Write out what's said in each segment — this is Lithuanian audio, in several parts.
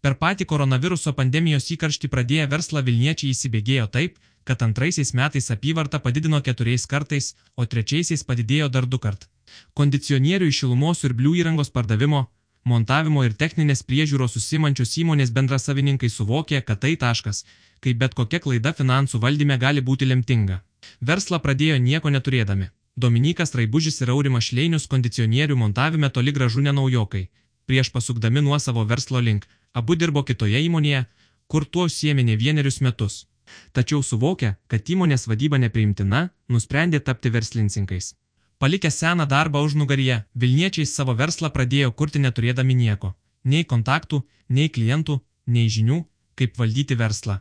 Per patį koronaviruso pandemijos įkarštį pradėję verslą Vilniečiai įsibėgėjo taip, kad antraisiais metais apyvarta padidino keturiais kartais, o trečiaisiais padidėjo dar du kart. Kondicionierių iš šilumos ir blių įrangos pardavimo, montavimo ir techninės priežiūros susimančios įmonės bendrasavininkai suvokė, kad tai taškas, kai bet kokia klaida finansų valdyme gali būti lemtinga. Verslą pradėjo nieko neturėdami. Dominikas Raibužis ir Aurimas Šleinius kondicionierių montavime toli gražu nenaujokai. Prieš pasukdami nuo savo verslo link, Abu dirbo kitoje įmonėje, kur tuo užsiemė ne vienerius metus. Tačiau suvokę, kad įmonės vadyba nepriimtina, nusprendė tapti verslininkais. Palikę seną darbą už nugaryje, Vilniečiai savo verslą pradėjo kurti neturėdami nieko. Nei kontaktų, nei klientų, nei žinių, kaip valdyti verslą.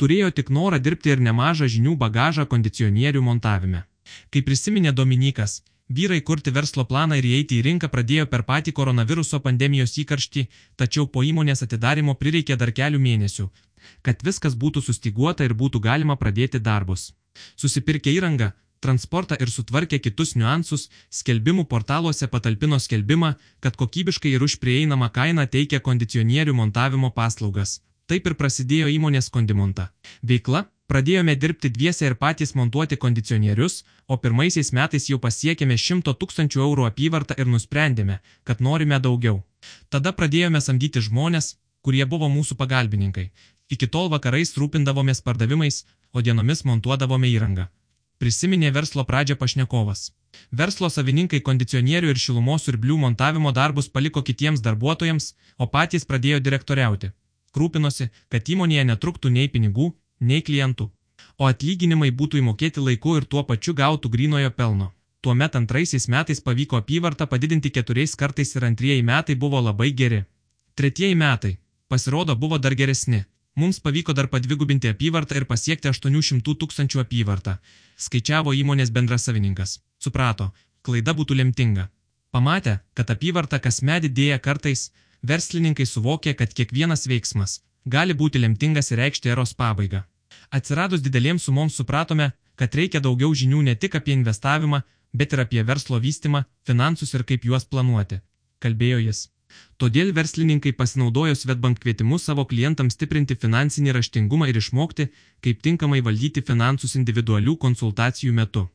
Turėjo tik norą dirbti ir nemažą žinių bagažą kondicionierių montavime. Kaip prisiminė Dominikas, Vyrai kurti verslo planą ir įeiti į rinką pradėjo per patį koronaviruso pandemijos įkarštį, tačiau po įmonės atidarimo prireikė dar kelių mėnesių, kad viskas būtų sustiguota ir būtų galima pradėti darbus. Susipirkę įrangą, transportą ir sutvarkę kitus niuansus, skelbimų portaluose patalpino skelbimą, kad kokybiškai ir už prieinamą kainą teikia kondicionierių montavimo paslaugas. Taip ir prasidėjo įmonės kondimonta. Veikla Pradėjome dirbti dviese ir patys montuoti kondicionierius, o pirmaisiais metais jau pasiekėme 100 tūkstančių eurų apyvartą ir nusprendėme, kad norime daugiau. Tada pradėjome samdyti žmonės, kurie buvo mūsų pagalbininkai. Iki tol vakarais rūpindavomės pardavimais, o dienomis montuodavome įrangą. Prisiminė verslo pradžią pašnekovas. Verslo savininkai kondicionierių ir šilumos ir blių montavimo darbus paliko kitiems darbuotojams, o patys pradėjo direktoriauti. Rūpinosi, kad įmonėje netruktų nei pinigų, nei klientų, o atlyginimai būtų įmokėti laiku ir tuo pačiu gautų grinojo pelno. Tuomet antraisiais metais pavyko apyvartą padidinti keturiais kartais ir antrieji metai buvo labai geri. Tretieji metai, pasirodo, buvo dar geresni. Mums pavyko dar padvigubinti apyvartą ir pasiekti 800 tūkstančių apyvartą, skaičiavo įmonės bendrasavininkas. Suprato, klaida būtų lemtinga. Pamatę, kad apyvarta kasmet didėja kartais, verslininkai suvokė, kad kiekvienas veiksmas, gali būti lemtingas ir reikšti eros pabaigą. Atsiradus didelėms sumoms supratome, kad reikia daugiau žinių ne tik apie investavimą, bet ir apie verslo vystimą, finansus ir kaip juos planuoti, kalbėjo jis. Todėl verslininkai pasinaudojo Svetbank kvietimu savo klientams stiprinti finansinį raštingumą ir išmokti, kaip tinkamai valdyti finansus individualių konsultacijų metu.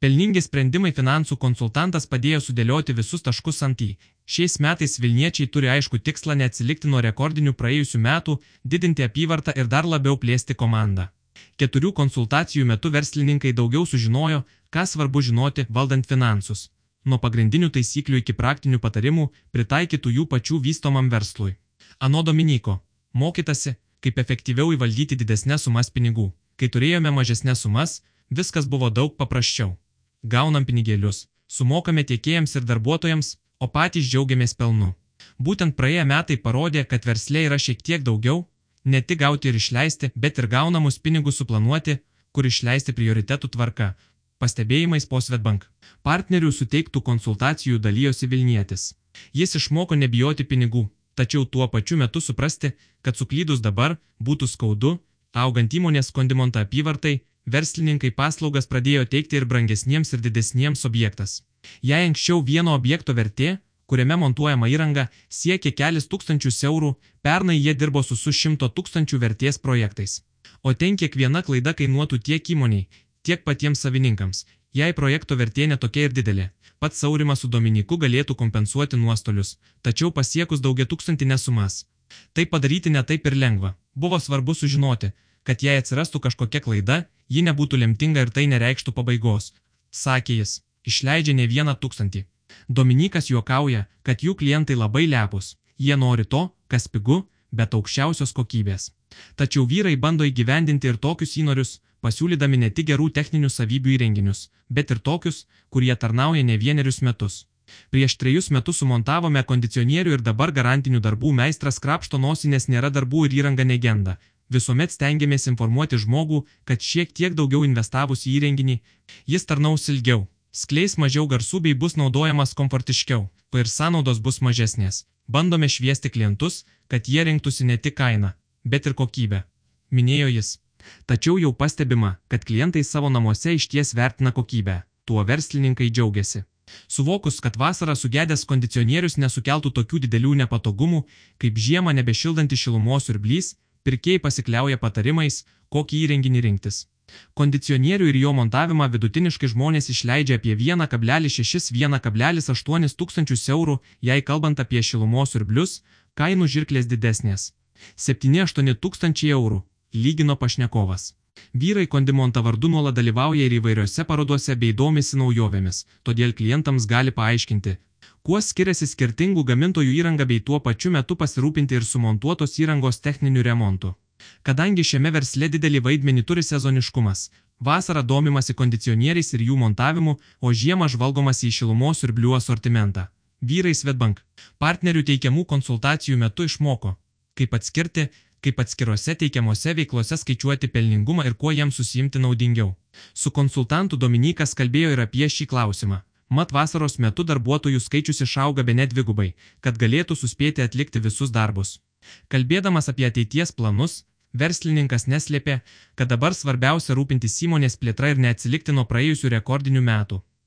Pelningi sprendimai finansų konsultantas padėjo sudėlioti visus taškus ant į. Šiais metais Vilniečiai turi aišku tikslą neatsilikti nuo rekordinių praėjusių metų, didinti apyvartą ir dar labiau plėsti komandą. Keturių konsultacijų metu verslininkai daugiau sužinojo, ką svarbu žinoti valdant finansus. Nuo pagrindinių taisyklių iki praktinių patarimų, pritaikytų jų pačių vystomam verslui. Ano Dominiko, mokytasi, kaip efektyviau įvaldyti didesnės sumas pinigų. Kai turėjome mažesnės sumas, Viskas buvo daug paprasčiau. Gaunam pinigėlius, sumokame tiekėjams ir darbuotojams, o patys džiaugiamės pelnu. Būtent praėję metai parodė, kad verslė yra šiek tiek daugiau, ne tik gauti ir išleisti, bet ir gaunamus pinigus suplanuoti, kur išleisti prioritetų tvarka. Pastebėjimais po Svetbank. Partnerių suteiktų konsultacijų dalyjosi Vilnietis. Jis išmoko nebijoti pinigų, tačiau tuo pačiu metu suprasti, kad suklydus dabar būtų skaudu, augant įmonės kondimonta apyvartai, verslininkai paslaugas pradėjo teikti ir brangesniems ir didesniems objektas. Jei anksčiau vieno objekto vertė, kuriame montuojama įranga, siekė kelis tūkstančius eurų, pernai jie dirbo su su šimto tūkstančių vertės projektais. O ten kiekviena klaida kainuotų tiek įmoniai, tiek patiems savininkams, jei projekto vertė netokia ir didelė. Pats Saurimas su Dominiku galėtų kompensuoti nuostolius, tačiau pasiekus daugia tūkstantinės sumas. Tai padaryti netaip ir lengva. Buvo svarbu sužinoti, kad jei atsirastų kažkokia klaida, ji nebūtų lemtinga ir tai nereikštų pabaigos, sakė jis, išleidžia ne vieną tūkstantį. Dominikas juokauja, kad jų klientai labai lepus, jie nori to, kas pigu, bet aukščiausios kokybės. Tačiau vyrai bando įgyvendinti ir tokius įnorius, pasiūlydami ne tik gerų techninių savybių įrenginius, bet ir tokius, kurie tarnauja ne vienerius metus. Prieš trejus metus sumontavome kondicionierių ir dabar garantinių darbų meistras krapšto nosinės nėra darbų ir įranga negenda, Visuomet stengiamės informuoti žmogų, kad šiek tiek daugiau investavus į įrenginį, jis tarnaus ilgiau, skleis mažiau garsų bei bus naudojamas komfortiškiau, ir sąnaudos bus mažesnės. Bandome šviesti klientus, kad jie rinktųsi ne tik kainą, bet ir kokybę. Minėjo jis. Tačiau jau pastebima, kad klientai savo namuose išties vertina kokybę. Tuo verslininkai džiaugiasi. Suvokus, kad vasarą sugedęs kondicionierius nesukeltų tokių didelių nepatogumų, kaip žiemą nebešildanti šilumos siurblys, pirkėjai pasikliauja patarimais, kokį įrenginį rinktis. Kondicionierių ir jo montavimą vidutiniškai žmonės išleidžia apie 1,6-1,8 tūkstančius eurų, jei kalbant apie šilumos siurblius, kainų žirklės didesnės. 7-8 tūkstančiai eurų, lygino pašnekovas. Vyrai kondimonta vardu nuolat dalyvauja ir įvairiose parodose bei domisi naujovėmis, todėl klientams gali paaiškinti, kuo skiriasi skirtingų gamintojų įranga bei tuo pačiu metu pasirūpinti ir sumontuotos įrangos techniniu remontu. Kadangi šiame versle didelį vaidmenį turi sezoniškumas, vasarą domimasi kondicionieriais ir jų montavimu, o žiemą žvalgomasi į šilumos ir blių asortimentą. Vyrai Svetbank partnerių teikiamų konsultacijų metu išmoko, kaip atskirti, kaip atskiruose teikiamuose veiklose skaičiuoti pelningumą ir kuo jiems susijimti naudingiau. Su konsultantu Dominikas kalbėjo ir apie šį klausimą. Mat vasaros metu darbuotojų skaičius išauga be net dvigubai, kad galėtų suspėti atlikti visus darbus. Kalbėdamas apie ateities planus, verslininkas neslėpė, kad dabar svarbiausia rūpintis įmonės plėtra ir neatsilikti nuo praėjusių rekordinių metų.